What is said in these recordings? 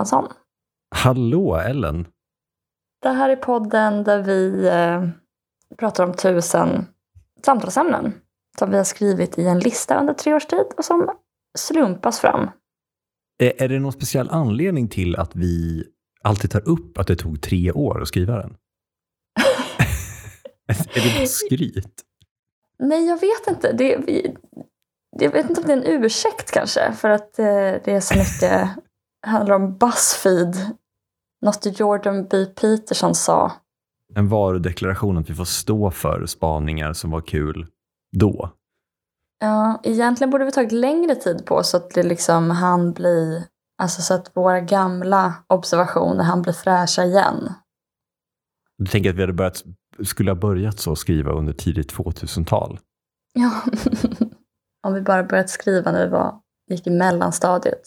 Johansson. Hallå Ellen! Det här är podden där vi eh, pratar om tusen samtalsämnen som vi har skrivit i en lista under tre års tid och som slumpas fram. Är, är det någon speciell anledning till att vi alltid tar upp att det tog tre år att skriva den? är det bara skryt? Nej, jag vet inte. Det, vi, jag vet inte om det är en ursäkt kanske, för att eh, det är så mycket handlar om Buzzfeed. Något Jordan B. Peterson sa. En varudeklaration att vi får stå för spaningar som var kul då. Ja, egentligen borde vi tagit längre tid på så att det liksom han bli, alltså så att våra gamla observationer han blir fräscha igen. Du tänker att vi hade börjat, skulle ha börjat så skriva under tidigt 2000-tal? Ja, om vi bara börjat skriva när vi var, gick i mellanstadiet.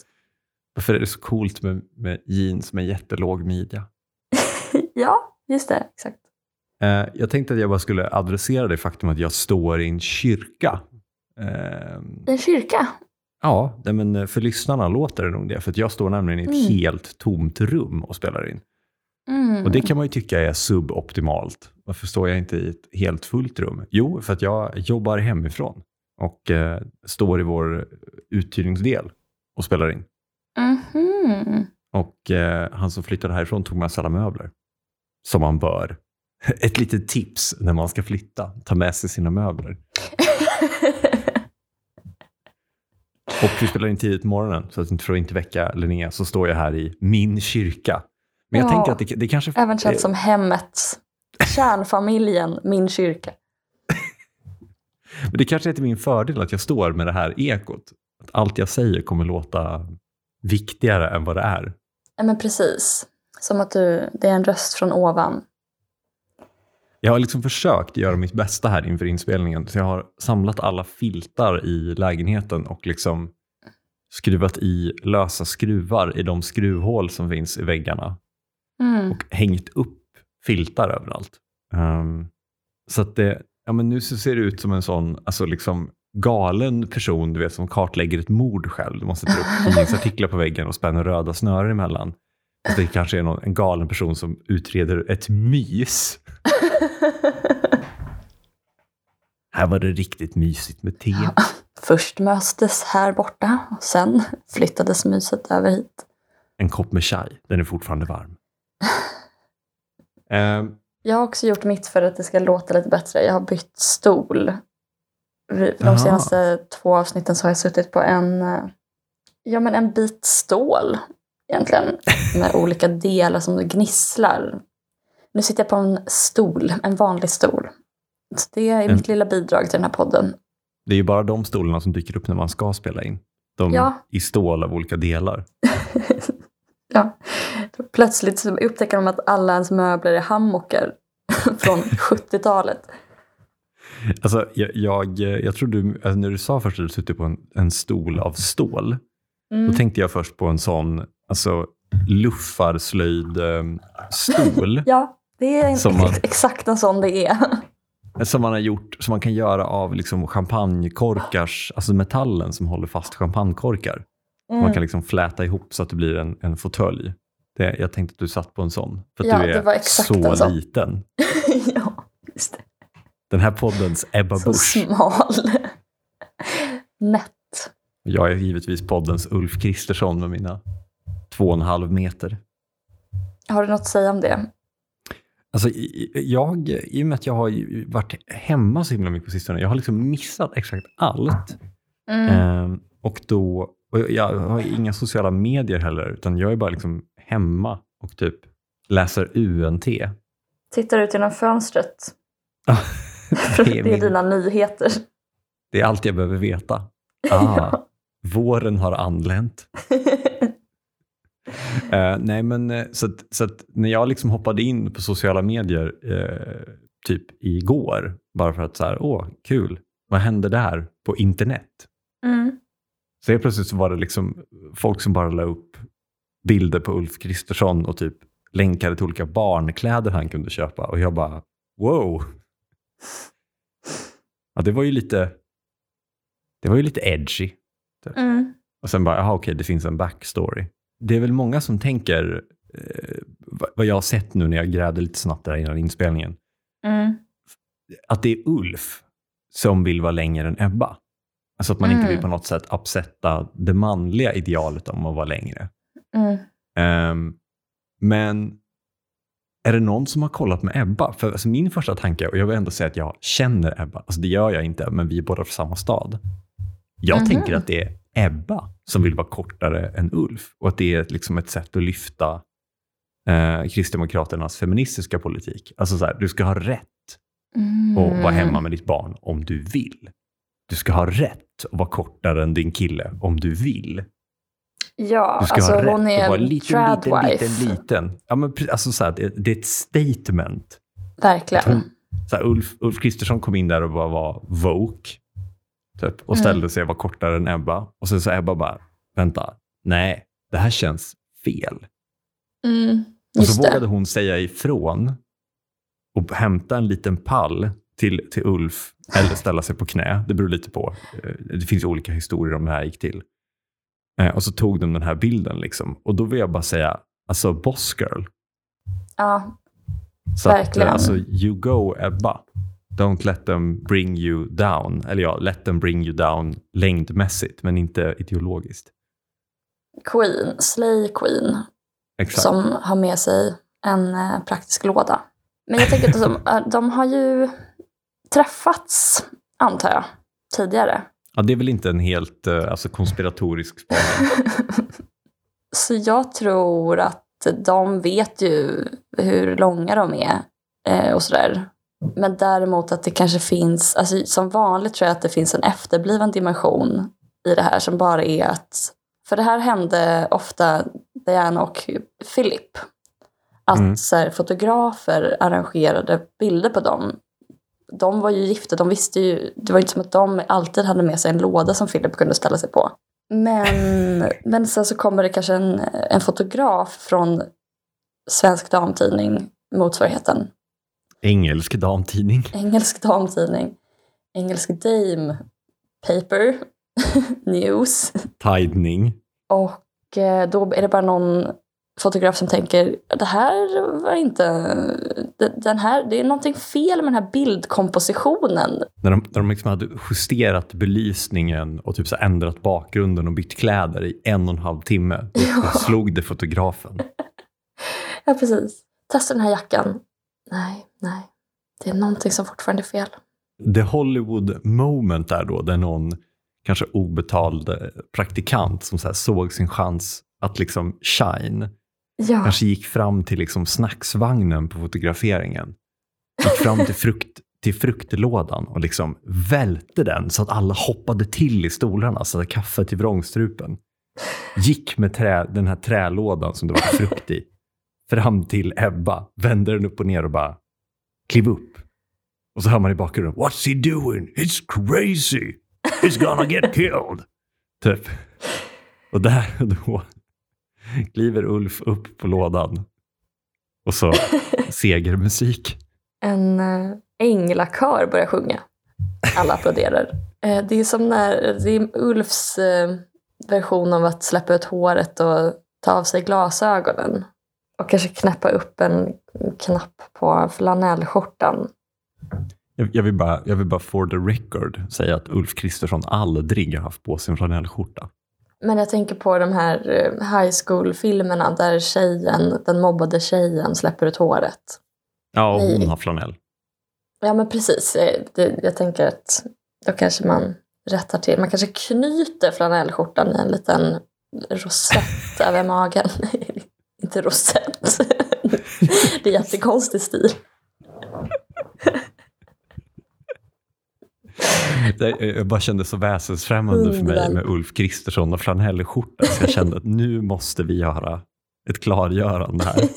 Varför är det så coolt med, med jeans med jättelåg midja? ja, just det, exakt. Eh, jag tänkte att jag bara skulle adressera det faktum att jag står i en kyrka. Eh, En kyrka? ja, men för lyssnarna låter det nog det. För jag står nämligen i ett Mm. helt tomt rum och spelar in. Mm. Och det kan man ju tycka är suboptimalt. Varför står jag inte i ett helt fullt rum? Jo, för att jag jobbar hemifrån och eh, står i vår uthyrningsdel och spelar in. Mhm. Och eh, han som flyttade härifrån tog med sig alla möbler. Som man bör. Ett litet tips när man ska flytta. Ta med sig sina möbler. Och vi spelar in tidigt på morgonen, så att inte för att inte väcka Linnea så står jag här i min kyrka. Men jag Ja. tänker att det, det kanske... Även känt som hemmet. Kärnfamiljen, min kyrka. Men det kanske är till min fördel att jag står med det här ekot. Att allt jag säger kommer låta viktigare än vad det är. Ja, men precis. Som att du, det är en röst från ovan. Jag har liksom försökt göra mitt bästa här inför inspelningen. Så jag har samlat alla filtar i lägenheten och liksom skruvat i lösa skruvar i de skruvhål som finns i väggarna. Mm. Och hängt upp filtar överallt. Ehm, så att det, ja men nu så ser det ut som en sån, alltså liksom galen person du vet, som kartlägger ett mord själv. Du måste ta upp tidningsartiklar på väggen och spänna röda snören emellan. Och det kanske är någon, en galen person som utreder ett mys. Här var det riktigt mysigt med te. Först möstes här borta och sen flyttades myset över hit. En kopp med chai, den är fortfarande varm. Ehm, Jag har också gjort mitt för att det ska låta lite bättre. Jag har bytt stol. De Aha. senaste två avsnitten så har jag suttit på en, eh, ja, men en bit stål egentligen. Med olika delar som gnisslar. Nu sitter jag på en stol, en vanlig stol. Så det är mitt lilla bidrag till den här podden. det är ju bara de stolarna som dyker upp när man ska spela in. De Ja. i stål av olika delar. Ja. Plötsligt upptäcker de att alla ens möbler är hammockar från 70-talet. Alltså, jag, jag, jag tror du, alltså när du sa först att du suttit på en, en stol av stål, Mm. då tänkte jag först på en sån alltså, luffarslöjd-stol Ja, det är en, man- ex- exakt en sån det är. som man har gjort, som man kan göra av liksom champagnekorkars, alltså metallen som håller fast champagnekorkar. Man Mm. kan liksom fläta ihop så att det blir en, en fåtölj. Det, jag tänkte att du satt på en sån, för att Ja, du det är så liten. ja, just det. Den här poddens Ebba Så Busch. smal. Nätt. Jag är givetvis poddens Ulf Kristersson med mina två och en halv meter. Har du något att säga om det? Alltså, jag, I och med att jag har varit hemma så himla mycket på sistone, jag har liksom missat exakt allt. Mm. Ehm, och då, och jag- jag har inga sociala medier heller, utan jag är bara liksom hemma och typ läser UNT. Tittar ut genom fönstret. det, Det är min, dina nyheter. det är allt jag behöver veta. Ah, våren har anlänt. Eh, nej, men eh, så, att, så att när jag liksom hoppade in på sociala medier eh, typ igår, bara för att så här, åh, kul, vad hände där på internet? Mm. Så helt plötsligt så var det liksom folk som bara la upp bilder på Ulf Kristersson och typ länkade till olika barnkläder han kunde köpa. Och jag bara, wow. Ja, det var ju lite, det var ju lite edgy. Mm. Och sen bara, jaha okej, det finns en backstory. Det är väl många som tänker, eh, vad- jag har sett nu när jag grävde lite snabbt där innan inspelningen, Mm. att det är Ulf som vill vara längre än Ebba. Alltså att man inte Mm. vill på något sätt uppsätta det manliga idealet om att vara längre. Mm. Ehm, men är det någon som har kollat med Ebba? För alltså min första tanke, och jag vill ändå säga att jag känner Ebba, alltså det gör jag inte, men vi är båda från samma stad. Jag Mhm. tänker att det är Ebba som vill vara kortare än Ulf och att det är liksom ett sätt att lyfta eh, Kristdemokraternas feministiska politik. Alltså så här, du ska ha rätt Mm. att vara hemma med ditt barn om du vill. Du ska ha rätt att vara kortare än din kille om du vill. Ja, Du ska alltså ha rätt hon är en liten, liten, liten, liten. Ja, men, alltså, så här, det, det är ett statement. Verkligen. Hon- Så här, Ulf, Ulf Kristersson kom in där och bara var woke. Typ, och ställde Mm. sig var kortare än Ebba. Och sen så Ebba bara, vänta, nej, det här känns fel. Mm. Och så det. vågade hon säga ifrån och hämta en liten pall till, till Ulf eller ställa sig på knä. Det beror lite på. Eh, Det finns olika historier om det här gick till. Eh, Och så tog de den här bilden liksom. Och då vill jag bara säga, alltså boss girl. Ja, Så att, Verkligen. eh, alltså, you go Ebba. Don't let them bring you down. Eller ja, let them bring you down längdmässigt, men inte ideologiskt. Queen, Slay Queen, Exakt. som har med sig en eh, praktisk låda. Men jag tänker att de, eh, de har ju träffats, antar jag, tidigare. Ja, det är väl inte en helt eh, alltså, konspiratorisk spaning. Så jag tror att de vet ju hur långa de är eh, och sådär. Men däremot att det kanske finns, alltså som vanligt tror jag att det finns en efterbliven dimension i det här som bara är att, för det här hände ofta Diana och Philip. Att Mm. så här, fotografer arrangerade bilder på dem. De var ju gifta, de visste ju, det var inte som att de alltid hade med sig en låda som Philip kunde ställa sig på. Men, men sen så kommer det kanske en, en fotograf från Svensk Damtidning, motsvarigheten. Engelsk damtidning. Engelsk damtidning. Engelsk dame paper. News. Tidning. Och eh, då är det bara någon fotograf som tänker det här var inte... Den här, det är någonting fel med den här bildkompositionen. När de, när de liksom hade justerat belysningen och typ så ändrat bakgrunden och bytt kläder i en och en halv timme. Då slog det fotografen. Ja, precis. Testa den här jackan. Nej, nej. Det är någonting som fortfarande är fel. The Hollywood moment där då, där någon kanske obetald eh, praktikant som så såg sin chans att liksom shine, Ja, kanske gick fram till liksom snacksvagnen på fotograferingen. Gick fram till, frukt, till fruktlådan och liksom välte den så att alla hoppade till i stolarna så att kaffet i vrångstrupen. Gick med trä, den här trälådan som det var frukt i fram till Ebba, vände den upp och ner och bara kliv upp. Och så hör man i bakgrunden What's he doing? It's crazy! He's gonna get killed! Typ. Och där och då kliver Ulf upp på lådan. Och så segermusik. en äh, änglakör börjar sjunga. Alla applåderar. Eh, det är som när det är Ulfs eh, version av att släppa ut håret och ta av sig glasögonen. Och kanske knäppa upp en knapp på flanellskjortan. Jag, jag, vill bara, jag vill bara for the record säga att Ulf Kristersson aldrig har haft på sig en flanellskjorta. Men jag tänker på de här eh, high school-filmerna där tjejen, den mobbade tjejen släpper ut håret. Ja, och hon Nej. har flanell. Ja men precis. Eh, Det, jag tänker att då kanske man rättar till. Man kanske knyter flanellskjortan i en liten rosett över magen. Inte rosett. det är jättekonstig stil. Det, jag bara kände så väsensfrämmande för mig med Ulf Kristersson och flanellskjorta. Så jag kände att nu måste vi göra ett klargörande här.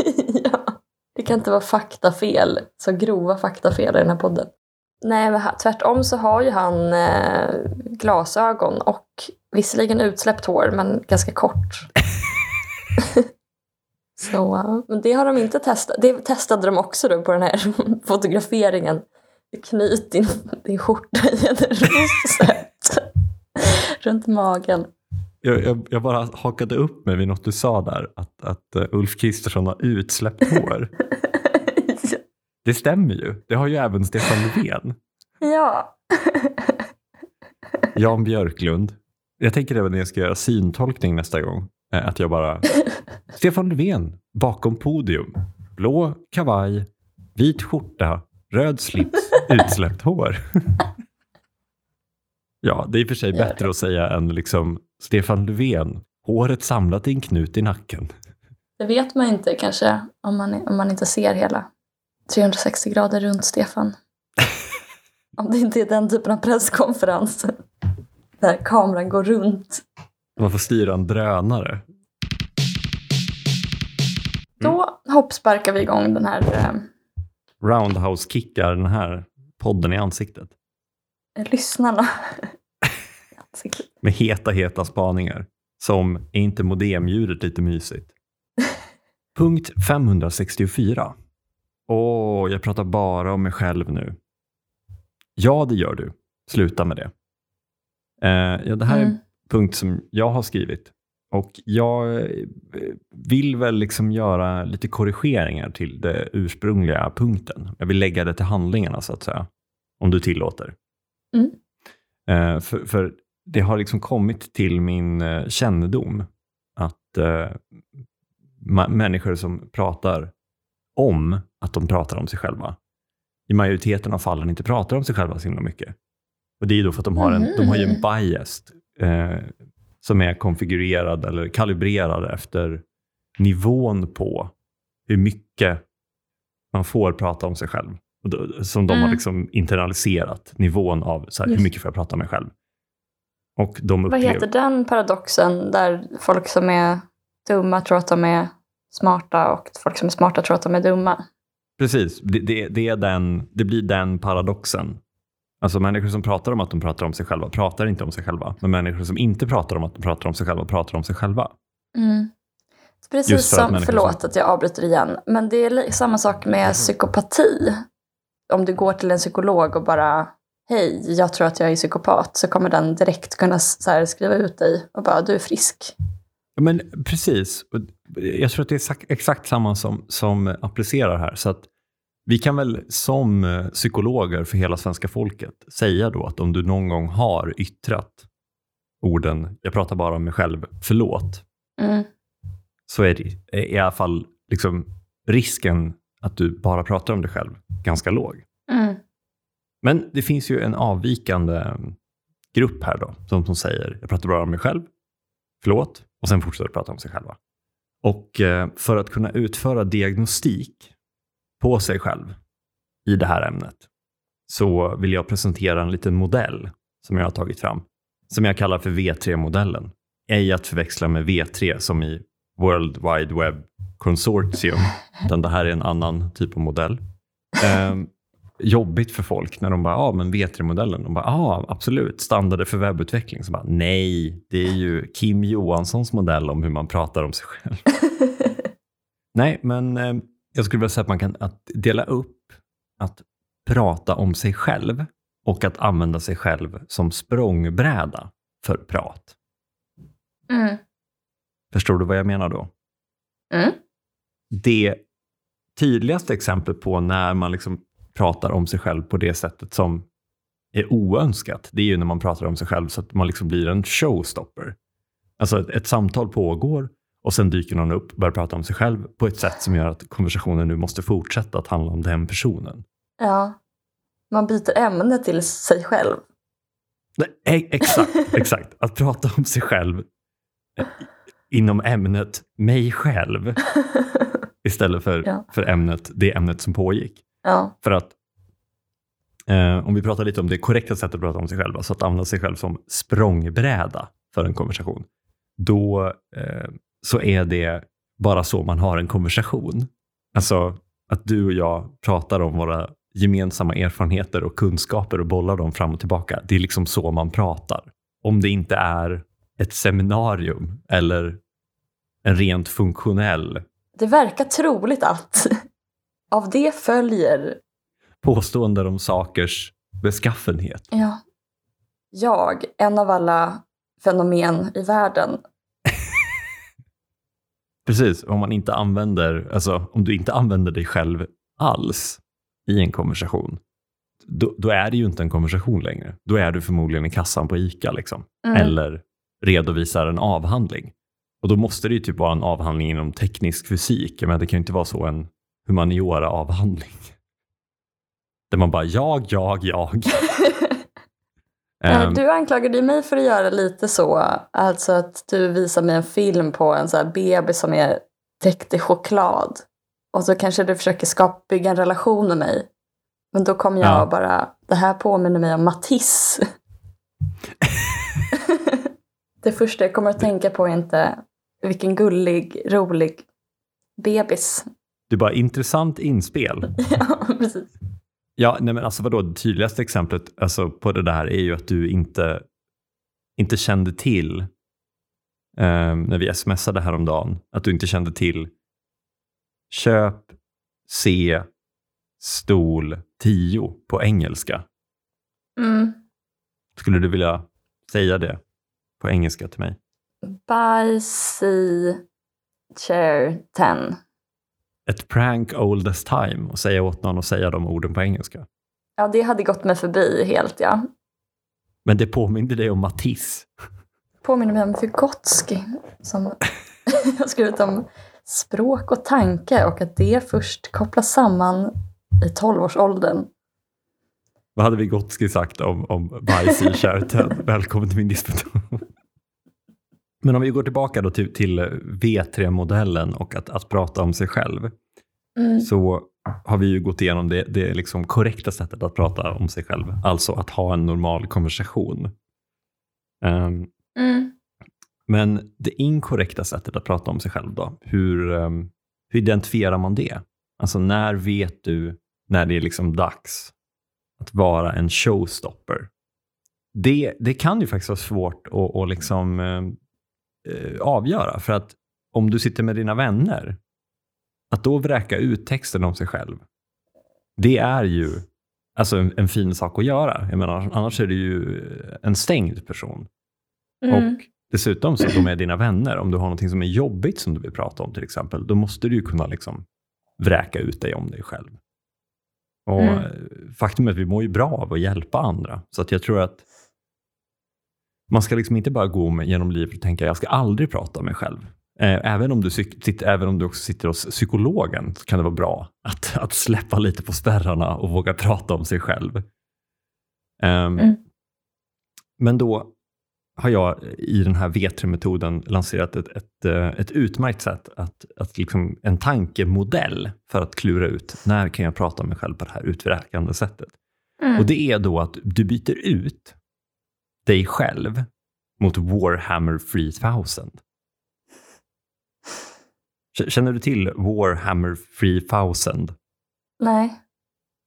ja. Det kan inte vara faktafel, så grova faktafel i den här podden. Nej, men tvärtom så har ju han eh, glasögon och visserligen utsläppt hår, men ganska kort. så, eh, men det har de inte testat. Det testade de också då på den här fotograferingen. Knyt din, din skjorta i en rosett runt magen. Jag, jag, jag, bara hakade upp mig vid något du sa där, att, att uh, Ulf Kristersson har utsläppt hår. det stämmer ju. Det har ju även Stefan Löfven. Ja. Jan Björklund. Jag tänker även när jag ska göra syntolkning nästa gång, eh, att jag bara... Stefan Löfven bakom podium. Blå kavaj, vit skjorta, röd slips, utsläppt hår. ja, det är i och för sig bättre att säga än liksom Stefan Löfven, håret samlat i en knut i nacken. Det vet man inte kanske om man, om man inte ser hela 360 grader runt Stefan. om det inte är den typen av presskonferens där kameran går runt. Man får styra en drönare. Mm. Då hoppsparkar vi igång den här... Roundhouse-kickar den här podden i ansiktet. Lyssnarna. Med heta, heta spaningar. Som, är inte modemljudet lite mysigt? Punkt 564. Åh, jag pratar bara om mig själv nu. Ja, det gör du. Sluta med det. Eh, ja, det här mm. är en punkt som jag har skrivit. Och jag eh, vill väl liksom göra lite korrigeringar till den ursprungliga punkten. Jag vill lägga det till handlingarna så att säga. Om du tillåter. Mm. Eh, för, för, det har liksom kommit till min eh, kännedom att eh, människor som pratar om att de pratar om sig själva, i majoriteten av fallen inte pratar om sig själva så himla mycket. Och Det är då för att de har en, de har ju en mm. Som är konfigurerad eller kalibrerad efter nivån på hur mycket man får prata om sig själv. Som de mm. har liksom internaliserat, nivån av så här, hur mycket får jag prata om mig själv. Och de upplever... Vad heter den paradoxen där folk som är dumma tror att de är smarta och folk som är smarta tror att de är dumma? Precis, det, det, det, är den, det blir den paradoxen. Alltså människor som pratar om att de pratar om sig själva pratar inte om sig själva. Men människor som inte pratar om att de pratar om sig själva pratar om sig själva. Mm. Precis som, förlåt som... att jag avbryter igen, men det är samma sak med mm. psykopati. Om du går till en psykolog och bara hej, jag tror att jag är psykopat, så kommer den direkt kunna så skriva ut dig och bara, du är frisk. Men precis. Jag tror att det är exakt samma som, som applicerar här. Så att vi kan väl som eh, psykologer för hela svenska folket säga då att om du någon gång har yttrat orden “jag pratar bara om mig själv, förlåt” mm. så är det i alla fall liksom risken att du bara pratar om dig själv ganska låg. Mm. Men det finns ju en avvikande grupp här då, som, som säger “jag pratar bara om mig själv, förlåt” och sen fortsätter prata om sig själva. Och eh, för att kunna utföra diagnostik på sig själv i det här ämnet så vill jag presentera en liten modell som jag har tagit fram, som jag kallar för V3-modellen. Ej att förväxla med V3 som i World Wide Web Consortium, utan det här är en annan typ av modell. Eh, jobbigt för folk när de bara, ja ah, men V3-modellen. De bara, ja ah, absolut, standarder för webbutveckling. Så bara, nej, det är ju Kim Johanssons modell om hur man pratar om sig själv. nej, men eh, jag skulle vilja säga att man kan att dela upp att prata om sig själv och att använda sig själv som språngbräda för prat. Mm. Förstår du vad jag menar då? Mm. Det tydligaste exemplet på när man liksom pratar om sig själv på det sättet som är oönskat, det är ju när man pratar om sig själv så att man liksom blir en showstopper. Alltså ett, ett samtal pågår och sen dyker någon upp och börjar prata om sig själv på ett sätt som gör att konversationen nu måste fortsätta att handla om den personen. Ja, man byter ämne till sig själv. Nej, exakt, exakt. Att prata om sig själv eh, inom ämnet mig själv istället för, ja. för ämnet, det ämnet som pågick. Ja. För att eh, om vi pratar lite om det korrekta sättet att prata om sig själv, alltså att använda sig själv som språngbräda för en konversation, då eh, så är det bara så man har en konversation. Alltså att du och jag pratar om våra gemensamma erfarenheter och kunskaper och bollar dem fram och tillbaka. Det är liksom så man pratar. Om det inte är ett seminarium eller en rent funktionell... Det verkar troligt att av det följer... Påståenden om sakers beskaffenhet. Ja. Jag, en av alla fenomen i världen. Precis, om man inte använder, alltså om du inte använder dig själv alls i en konversation, då, då är det ju inte en konversation längre. Då är du förmodligen i kassan på ICA liksom. Mm. eller redovisar en avhandling. Och då måste det ju typ vara en avhandling inom teknisk fysik. Men det kan ju inte vara så en humaniora-avhandling. Där man bara jag, jag, jag. Eh, Ehm, Du anklagade mig för att göra lite så. Alltså att du visar mig en film på en så här bebis som är täckt i choklad. Och så kanske du försöker skapa, bygga en relation med mig. Men då kommer jag Ja. bara, det här påminner mig om Matisse. det första jag kommer att tänka på är inte vilken gullig, rolig bebis. Du bara, intressant inspel. ja, precis. Ja, nej men alltså vadå, det tydligaste exemplet alltså, på det där är ju att du inte, inte kände till, ehm, när vi smsade häromdagen, att du inte kände till köp, se, stol, 10 på engelska. Mm. Skulle du vilja säga det på engelska till mig? Buy, see, chair, ten. Ett prank old as time och säga åt någon att säga de orden på engelska. Ja, det hade gått mig förbi helt, ja. Men det påminde dig om Matisse. Påminner mig om Vygotsky som har skrivit om språk och tanke och att det först kopplas samman i tolvårsåldern. Vad hade Vygotsky sagt om, om bajs i kärten? Välkommen till min disputation. Men om vi går tillbaka då till, till V3-modellen och att, att prata om sig själv, Mm. så har vi ju gått igenom det, det liksom korrekta sättet att prata om sig själv, alltså att ha en normal konversation. Ehm, Mm. men det inkorrekta sättet att prata om sig själv då, hur, ehm, hur identifierar man det? Alltså när vet du när det är liksom dags att vara en showstopper? Det, det kan ju faktiskt vara svårt att, att liksom, eh, eh, avgöra, för att om du sitter med dina vänner, att då vräka ut texten om sig själv, det är ju alltså en, en fin sak att göra. Jag menar, annars är du ju en stängd person. Mm. Och dessutom så de är dina vänner, om du har någonting som är jobbigt som du vill prata om till exempel, då måste du ju kunna liksom vräka ut dig om dig själv. Och Mm. Faktum är att vi mår ju bra av att hjälpa andra. Så att jag tror att man ska liksom inte bara gå genom livet och tänka jag ska aldrig prata om mig själv. Eh, Även om, du, sitter, även om du också sitter hos psykologen kan det vara bra att, att släppa lite på spärrarna och våga prata om sig själv. Ehm, Mm. Men då har jag i den här V3-metoden lanserat ett, ett, eh, ett utmärkt sätt, att, att liksom en tankemodell för att klura ut när kan jag prata om mig själv på det här utvräkande sättet. Mm. Och det är då att du byter ut dig själv mot Warhammer 3000. Känner du till Warhammer 3000? Nej.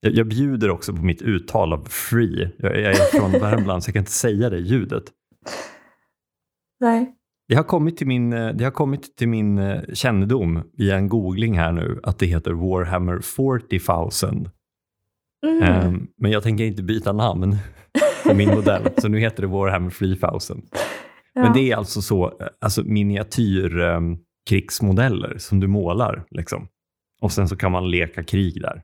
Jag, jag bjuder också på mitt uttal av free. Jag, jag är från Värmland så jag kan inte säga det ljudet. Nej. Det har kommit till min, eh, det har kommit till min eh, kännedom via en googling här nu att det heter Warhammer 40,000. Mm. Ehm, men jag tänker inte byta namn på min modell, så nu heter det Warhammer 3000. ja. Men det är alltså så, eh, alltså miniatyr ehm, krigsmodeller som du målar. Liksom. Och sen så kan man leka krig där.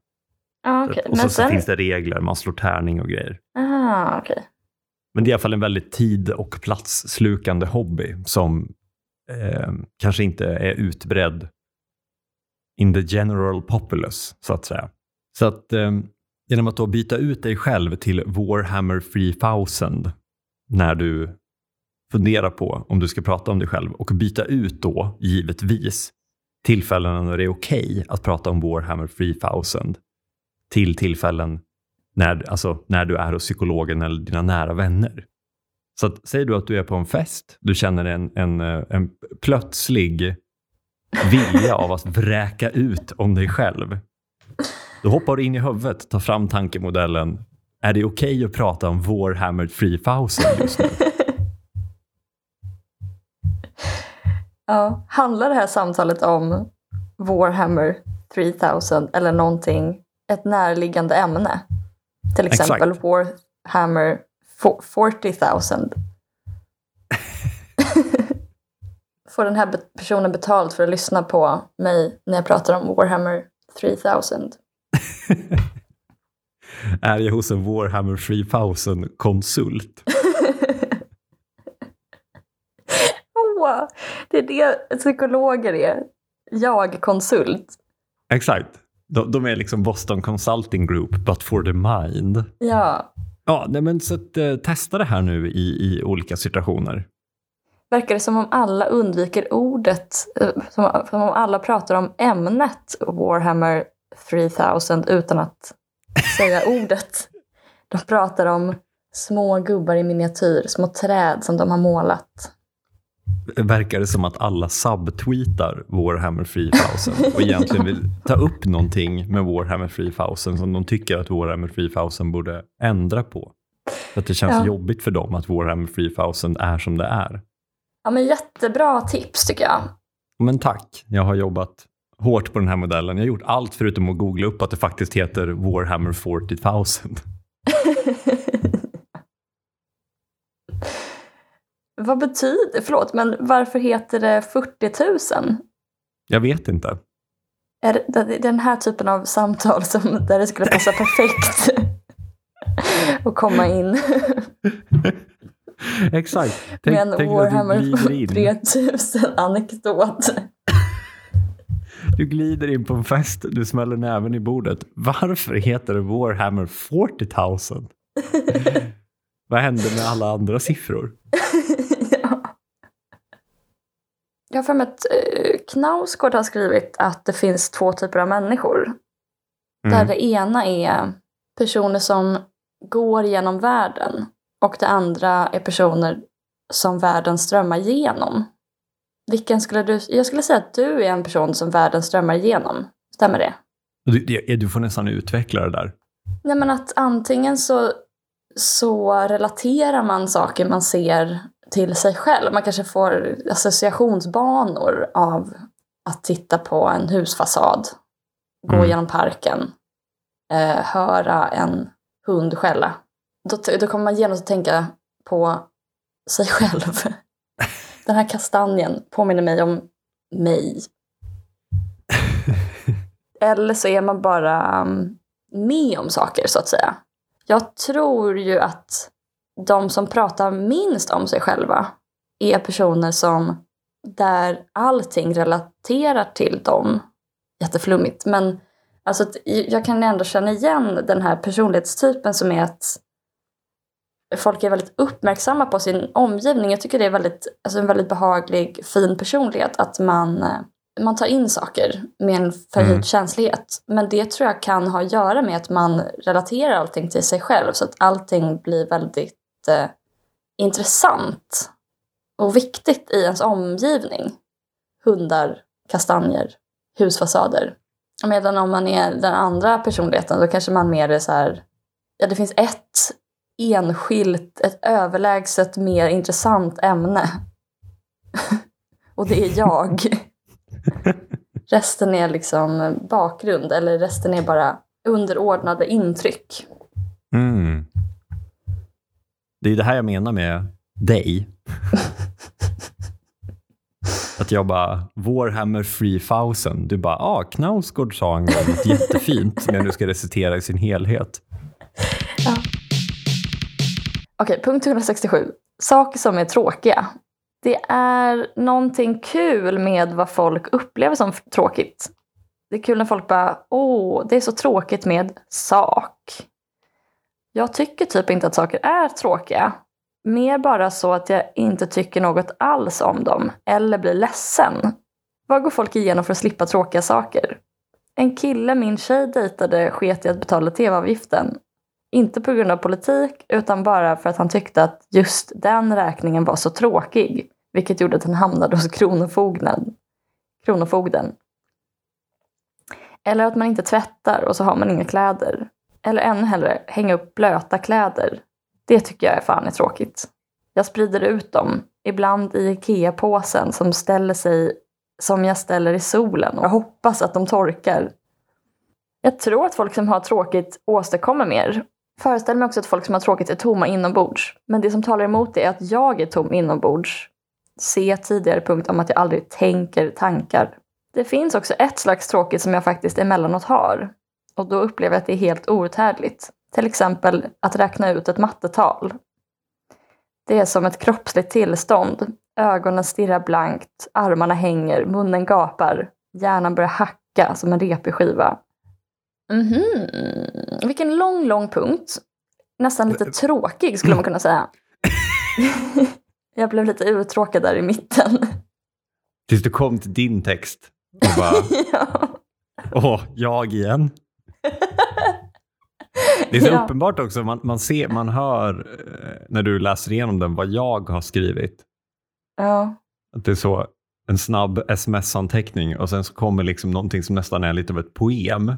ah, okej. Och så, Men så sen... finns det regler, man slår tärning och grejer. Ah, okej. Men det är i alla fall en väldigt tid och platsslukande hobby som eh, kanske inte är utbredd in the general populace, så att säga. Så att eh, genom att då byta ut dig själv till Warhammer 3000 när du fundera på om du ska prata om dig själv och byta ut då, givetvis, tillfällen när det är okej att prata om Warhammer 3000 till tillfällen när, alltså, när du är hos psykologen eller dina nära vänner. Så att, säger du att du är på en fest, du känner en, en, en plötslig vilja av att vräka ut om dig själv. Då hoppar du in i huvudet, tar fram tankemodellen. Är det okej att prata om Warhammer 3000 just nu? Ja. Handlar det här samtalet om Warhammer 3000 eller någonting, ett närliggande ämne? Till exempel Warhammer fo- 40 000. Får den här personen betalt för att lyssna på mig när jag pratar om Warhammer 3000? Är jag hos en Warhammer 3000-konsult? Åh, det är det psykologer är. Jag konsult. Exakt. De, de är liksom Boston Consulting Group, but for the mind. Ja, Ja, nej men så att, eh, testa det här nu i, i olika situationer. verkar det som om alla undviker ordet, eh, som, som om alla pratar om ämnet Warhammer 3000 utan att säga ordet. De pratar om små gubbar i miniatyr, små träd som de har målat. Verkar det som att alla subtweetar Warhammer 3000 och egentligen vill ta upp någonting med Warhammer 3000 som de tycker att Warhammer 3000 borde ändra på. För att det känns Ja. jobbigt för dem att Warhammer 3000 är som det är. Ja, men jättebra tips tycker jag. Men tack, jag har jobbat hårt på den här modellen. Jag har gjort allt förutom att googla upp att det faktiskt heter Warhammer 40 000. Vad betyder, förlåt, men varför heter det 40 000? Jag vet inte. Är det den här typen av samtal som, där det skulle passa perfekt att komma in Exakt. med Tänk, en tänk Warhammer glider, in, 3000 anekdot. du glider in på en fest, du smäller näven i bordet. Varför heter det Warhammer 40 000? Vad hände med alla andra siffror? ja. Jag har för mig att eh, Knausgård har skrivit att det finns två typer av människor. Där Mm. det ena är personer som går genom världen och det andra är personer som världen strömmar igenom. Vilken skulle du... Jag skulle säga att du är en person som världen strömmar igenom. Stämmer det? Du, du får nästan utveckla det där. Nej men att antingen så, så relaterar man saker man ser till sig själv. Man kanske får associationsbanor av att titta på en husfasad, gå Mm. genom parken, eh, höra en hund skälla. Då, då kommer man genast att tänka på sig själv. Den här kastanjen påminner mig om mig. Eller så är man bara um, med om saker, så att säga. Jag tror ju att de som pratar minst om sig själva är personer som där allting relaterar till dem. Jätteflummigt, men alltså, jag kan ändå känna igen den här personlighetstypen som är att folk är väldigt uppmärksamma på sin omgivning. Jag tycker det är väldigt, alltså en väldigt behaglig, fin personlighet att man, eh, man tar in saker med en förhöjd Mm. känslighet. Men det tror jag kan ha att göra med att man relaterar allting till sig själv så att allting blir väldigt eh, intressant och viktigt i ens omgivning. Hundar, kastanjer, husfasader. Medan om man är den andra personligheten då kanske man mer är så här, ja det finns ett enskilt, ett överlägset mer intressant ämne. och det är jag. resten är liksom bakgrund eller resten är bara underordnade intryck. Mm. Det är det här jag menar med dig. Att jag bara, Warhammer 3000. Du bara, ah, Knausgård sa en gång något jättefint jag nu ska recitera i sin helhet. Okej, punkt 167. Saker som är tråkiga. Det är någonting kul med vad folk upplever som tråkigt. Det är kul när folk bara, åh, det är så tråkigt med sak. Jag tycker typ inte att saker är tråkiga. Mer bara så att jag inte tycker något alls om dem, eller blir ledsen. Vad går folk igenom för att slippa tråkiga saker? En kille min tjej dejtade sket i att betala tv-avgiften. Inte på grund av politik, utan bara för att han tyckte att just den räkningen var så tråkig. Vilket gjorde att han hamnade hos kronofogden. kronofogden. Eller att man inte tvättar och så har man inga kläder. Eller ännu hellre, hänga upp blöta kläder. Det tycker jag är fan är tråkigt. Jag sprider ut dem, ibland i IKEA-påsen som ställer sig som jag ställer i solen och jag hoppas att de torkar. Jag tror att folk som har tråkigt åstadkommer mer. Föreställ mig också att folk som har tråkigt är tomma inombords. Men det som talar emot det är att jag är tom inombords. Se tidigare punkt om att jag aldrig tänker tankar. Det finns också ett slags tråkigt som jag faktiskt emellanåt har. Och då upplever jag att det är helt outhärdligt. Till exempel att räkna ut ett mattetal. Det är som ett kroppsligt tillstånd. Ögonen stirrar blankt, armarna hänger, munnen gapar, hjärnan börjar hacka som en repig skiva. Mhm, vilken lång, lång punkt. Nästan lite tråkig skulle man kunna säga. jag blev lite uttråkad där i mitten. Tills du kom till din text och bara, ja. åh, jag igen. Det är så Ja. uppenbart också, man, man, ser, man hör eh, när du läser igenom den vad jag har skrivit. ja. Att det är så en snabb sms-anteckning och sen så kommer liksom någonting som nästan är lite av ett poem.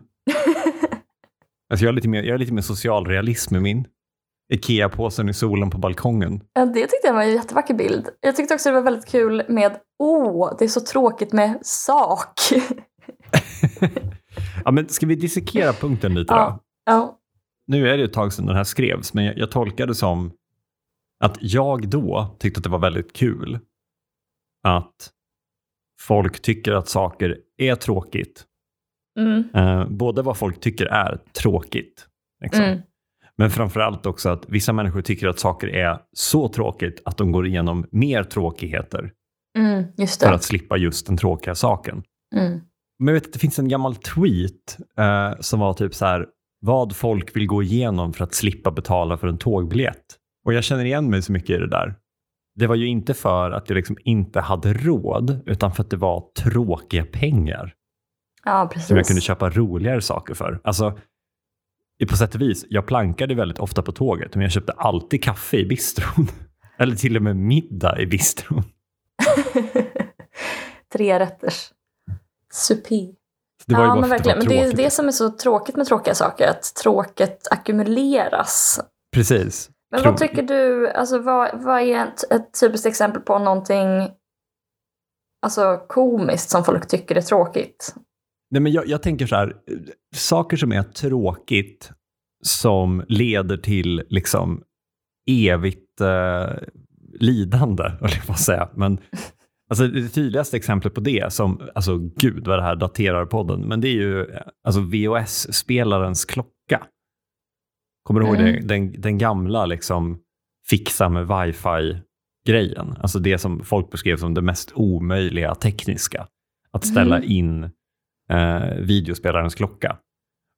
Alltså jag, är lite mer, jag är lite mer socialrealism med min. Ikea-påsen i solen på balkongen. Ja, det tyckte jag var en jättevacker bild. Jag tyckte också det var väldigt kul med Åh, det är så tråkigt med sak. Ja, men ska vi dissekera punkten lite då? Ja. ja. Nu är det ett tag sedan den här skrevs, men jag, jag tolkar det som att jag då tyckte att det var väldigt kul att folk tycker att saker är tråkigt. Mm. Eh, både vad folk tycker är tråkigt, liksom. Mm. Men framförallt också att vissa människor tycker att saker är så tråkigt att de går igenom mer tråkigheter Mm. För att slippa just den tråkiga saken. Mm. Men jag vet att det finns en gammal tweet eh, som var typ så här, vad folk vill gå igenom för att slippa betala för en tågbiljett. Och jag känner igen mig så mycket i det där. Det var ju inte för att jag liksom inte hade råd, utan för att det var tråkiga pengar Ja, precis. som jag kunde köpa roligare saker för. Alltså, på sätt och vis, jag plankade väldigt ofta på tåget, men jag köpte alltid kaffe i bistron. Eller till och med middag i bistron. Tre rätters. Supi. Det var ju ja, bara men det verkligen. var Men det är det som är så tråkigt med tråkiga saker, att tråket ackumuleras. Precis. Men Tro- vad tycker du, alltså vad, vad är ett, ett typiskt exempel på någonting alltså, komiskt som folk tycker är tråkigt? Nej, men jag, jag tänker så här, saker som är tråkigt som leder till liksom evigt eh, lidande, höll jag på att säga. Men alltså, det tydligaste exemplet på det, som, alltså gud vad det här daterar podden, men det är ju alltså, VHS-spelarens klocka. Kommer du ihåg Mm. det? Den, den gamla liksom fixa med wifi-grejen? Alltså det som folk beskrev som det mest omöjliga tekniska. Att ställa Mm. in eh, videospelarens klocka.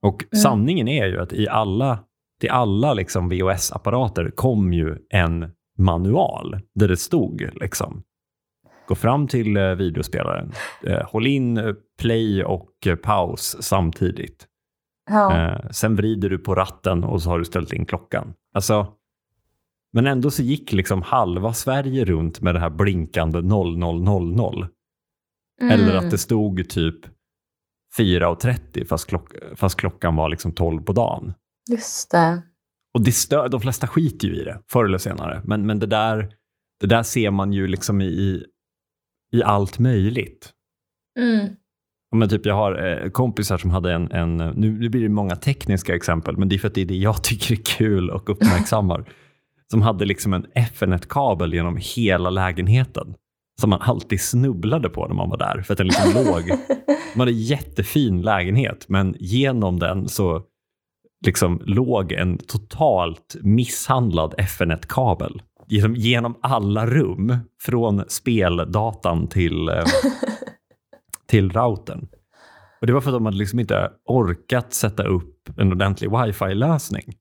Och Mm. sanningen är ju att i alla, till alla liksom VHS-apparater kom ju en manual där det stod liksom gå fram till eh, videospelaren, eh, håll in eh, play och eh, paus samtidigt. Ja. Eh, sen vrider du på ratten och så har du ställt in klockan. Alltså, men ändå så gick liksom halva Sverige runt med det här blinkande 0000. Eller Mm. att det stod typ 4.30 fast, klock, fast klockan var liksom 12 på dagen. Just det. Och det stör, de flesta skiter ju i det förr eller senare. Men, men det, där, det där ser man ju liksom i, i allt möjligt. Mm. Men typ jag har eh, kompisar som hade en, en nu, nu blir det många tekniska exempel, men det är för att det är det jag tycker är kul och uppmärksammar. som hade liksom en Ethernet-kabel genom hela lägenheten. Som man alltid snubblade på när man var där, för att den liksom låg. Man hade en jättefin lägenhet, men genom den så liksom låg en totalt misshandlad Ethernet-kabel. Genom, genom alla rum, från speldatan till eh, till routern. Och det var för att de hade liksom inte orkat sätta upp en ordentlig wifi-lösning.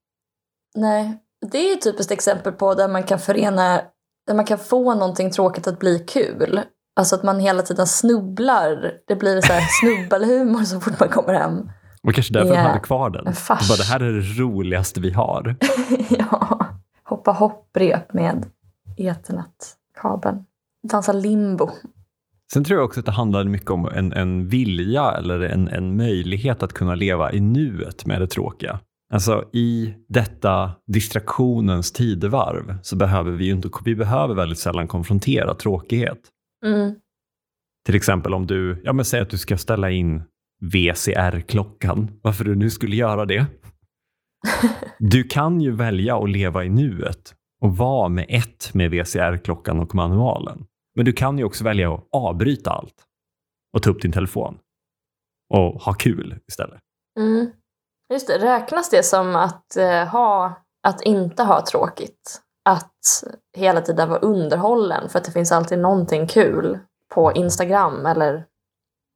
Nej, det är ett typiskt exempel på där man kan förena, där man kan få någonting tråkigt att bli kul. Alltså att man hela tiden snubblar. Det blir så här snubbelhumor så fort man kommer hem. Och kanske därför Ja, de hade kvar den. Bara, det här är det roligaste vi har. ja. Hoppa hopprep med ethernet-kabeln. Dansa limbo. Sen tror jag också att det handlade mycket om en, en vilja eller en, en möjlighet att kunna leva i nuet med det tråkiga. Alltså i detta distraktionens tidevarv så behöver vi ju inte, vi behöver väldigt sällan konfrontera tråkighet. Mm. Till exempel om du, ja men säg att du ska ställa in VCR-klockan, varför du nu skulle göra det. Du kan ju välja att leva i nuet och vara med ett med VCR-klockan och manualen. Men du kan ju också välja att avbryta allt och ta upp din telefon och ha kul istället. Mm. Just det, räknas det som att, eh, ha, att inte ha tråkigt? Att hela tiden vara underhållen för att det finns alltid någonting kul på Instagram eller?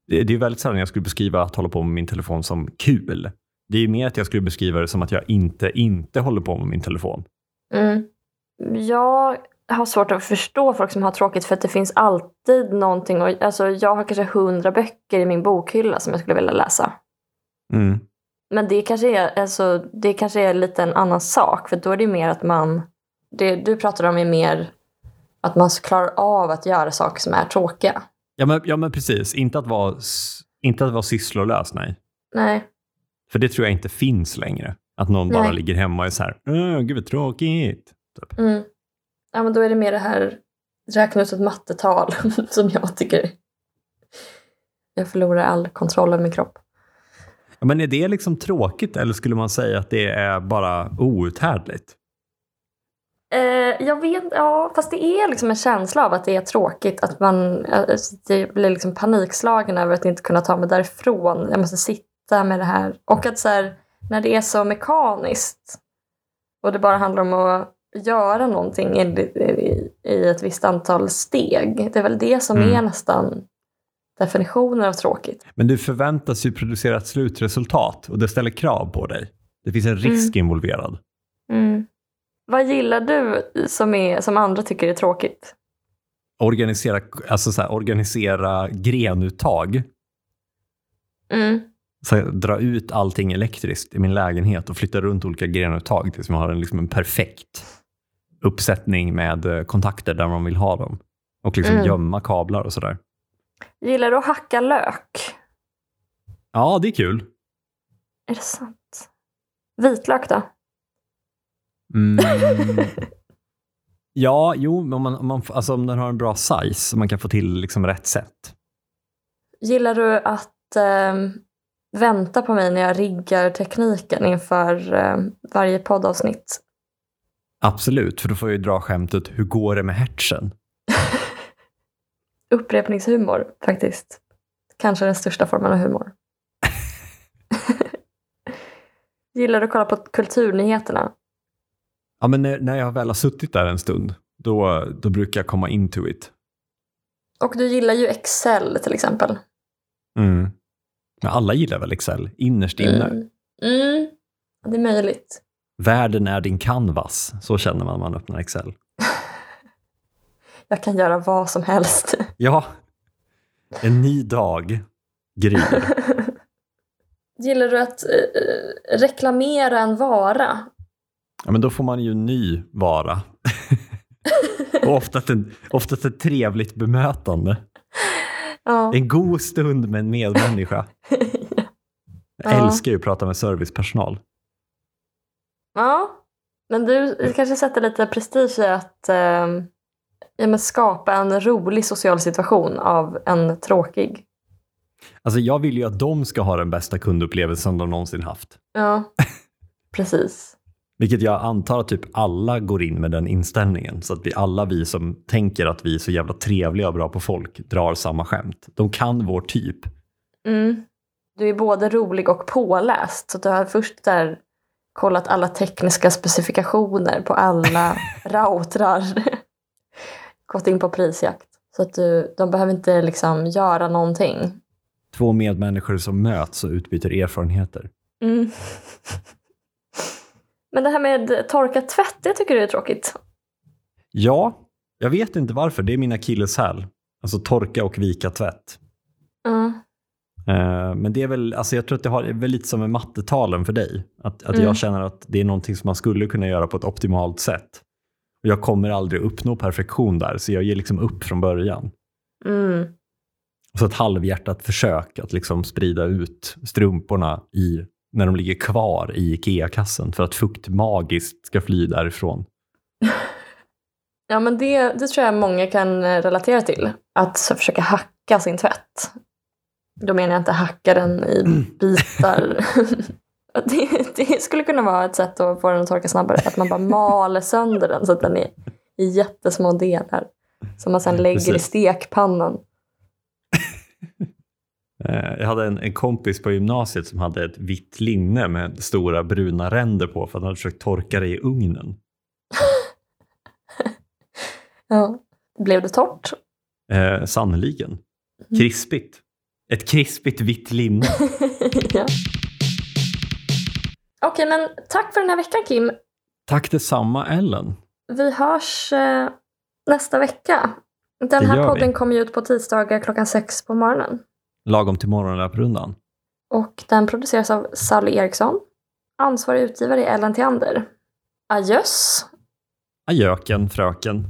Det, det är väldigt sällan jag skulle beskriva att hålla på med min telefon som kul. Det är mer att jag skulle beskriva det som att jag inte inte håller på med min telefon. Mm. Jag har svårt att förstå folk som har tråkigt för att det finns alltid någonting. Och, alltså, jag har kanske hundra böcker i min bokhylla som jag skulle vilja läsa. Mm. Men det kanske är, alltså, det kanske är lite en annan sak. För då är det mer att man... Det du pratar om är mer att man klarar av att göra saker som är tråkiga. Ja, men, ja, men precis. Inte att vara, inte att vara sysslolös, nej. Nej. För det tror jag inte finns längre. Att någon bara Nej. ligger hemma och är så här, "Åh, gud vad tråkigt. Typ. Mm. Ja, men då är det mer det här räkna ut ett mattetal som jag tycker... Jag förlorar all kontroll över min kropp. Men är det liksom tråkigt eller skulle man säga att det är bara outhärdligt? Eh, jag vet, ja, fast det är liksom en känsla av att det är tråkigt. Att man eh, det blir liksom panikslagen över att inte kunna ta mig därifrån. Jag måste sitta med det här. Och att så här, när det är så mekaniskt och det bara handlar om att göra någonting i, i, i ett visst antal steg. Det är väl det som Mm. är nästan definitionen av tråkigt. Men du förväntas ju producera ett slutresultat och det ställer krav på dig. Det finns en risk involverad. Mm. Vad gillar du som, är, som andra tycker är tråkigt? Organisera, alltså så här, organisera grenuttag. Mm. Så här, dra ut allting elektriskt i min lägenhet och flytta runt olika grenuttag tills man har en, liksom en perfekt uppsättning med eh, kontakter där man vill ha dem. Och liksom Mm. gömma kablar och sådär. Gillar du att hacka lök? Ja, det är kul. Är det sant? Vitlök då? Mm. Ja, jo, men om, man, om, man, alltså om den har en bra size så man kan få till liksom rätt sätt. Gillar du att ehm, vänta på mig när jag riggar tekniken inför ehm, varje poddavsnitt? Absolut, för då får jag ju dra skämtet hur går det med hertzen? Upprepningshumor, faktiskt. Kanske den största formen av humor. Gillar du att kolla på kulturnyheterna? Ja, men när, när jag väl har suttit där en stund, då, då brukar jag komma into it. Och du gillar ju Excel till exempel. Mm. Men alla gillar väl Excel, innerst inne. Mm. Mm. Det är möjligt. Världen är din canvas, så känner man när man öppnar Excel. Jag kan göra vad som helst. Ja, en ny dag gryr. Gillar du att eh, reklamera en vara? Ja, men då får man ju en ny vara. Och oftast, en, oftast ett trevligt bemötande. Ja. En god stund med en medmänniska. Jag Ja. älskar ju att prata med servicepersonal. ja. Men du kanske sätter lite prestige i att eh, ja, men skapa en rolig social situation av en tråkig. Alltså jag vill ju att de ska ha den bästa kundupplevelsen de någonsin haft. Ja, precis. Vilket jag antar att typ alla går in med den inställningen. Så att vi alla vi som tänker att vi är så jävla trevliga och bra på folk drar samma skämt. De kan vår typ. Mm. Du är både rolig och påläst. Så du har först där kollat alla tekniska specifikationer på alla routrar. Gått in på prisjakt. Så att du, de behöver inte liksom göra någonting. Två medmänniskor som möts och utbyter erfarenheter. Mm. Men det här med torka tvätt, det tycker du är tråkigt? Ja, jag vet inte varför. Det är min akilleshäl. Alltså torka och vika tvätt. Mm. Men det är väl, alltså jag tror att det har, är väl lite som med mattetalen för dig. Att, att Mm. jag känner att det är någonting som man skulle kunna göra på ett optimalt sätt. Och jag kommer aldrig uppnå perfektion där, så jag ger liksom upp från början. Mm. Så ett halvhjärtat försök att liksom sprida ut strumporna i, när de ligger kvar i IKEA-kassen för att fukt magiskt ska fly därifrån. Ja, men det, det tror jag många kan eh, relatera till. Att försöka hacka sin tvätt. Då menar jag inte hacka den i bitar. det, det skulle kunna vara ett sätt att få den att torka snabbare. Att man bara maler sönder den så att den är i jättesmå delar. Som man sen lägger i Precis. stekpannan. Eh, Jag hade en, en kompis på gymnasiet som hade ett vitt linne med stora bruna ränder på för att han hade försökt torka det i ugnen. Ja. Blev det torrt? Eh, Sannerligen. Krispigt. Ett krispigt vitt linne. ja. Okej, men tack för den här veckan Kim. Tack detsamma Ellen. Vi hörs eh, nästa vecka. Den här podden vi. kommer ut på tisdagar klockan sex på morgonen. Lagom till morgonlöprundan. Och den produceras av Sally Eriksson. Ansvarig utgivare är Ellen Theander. Adjöss! Ajöken fröken.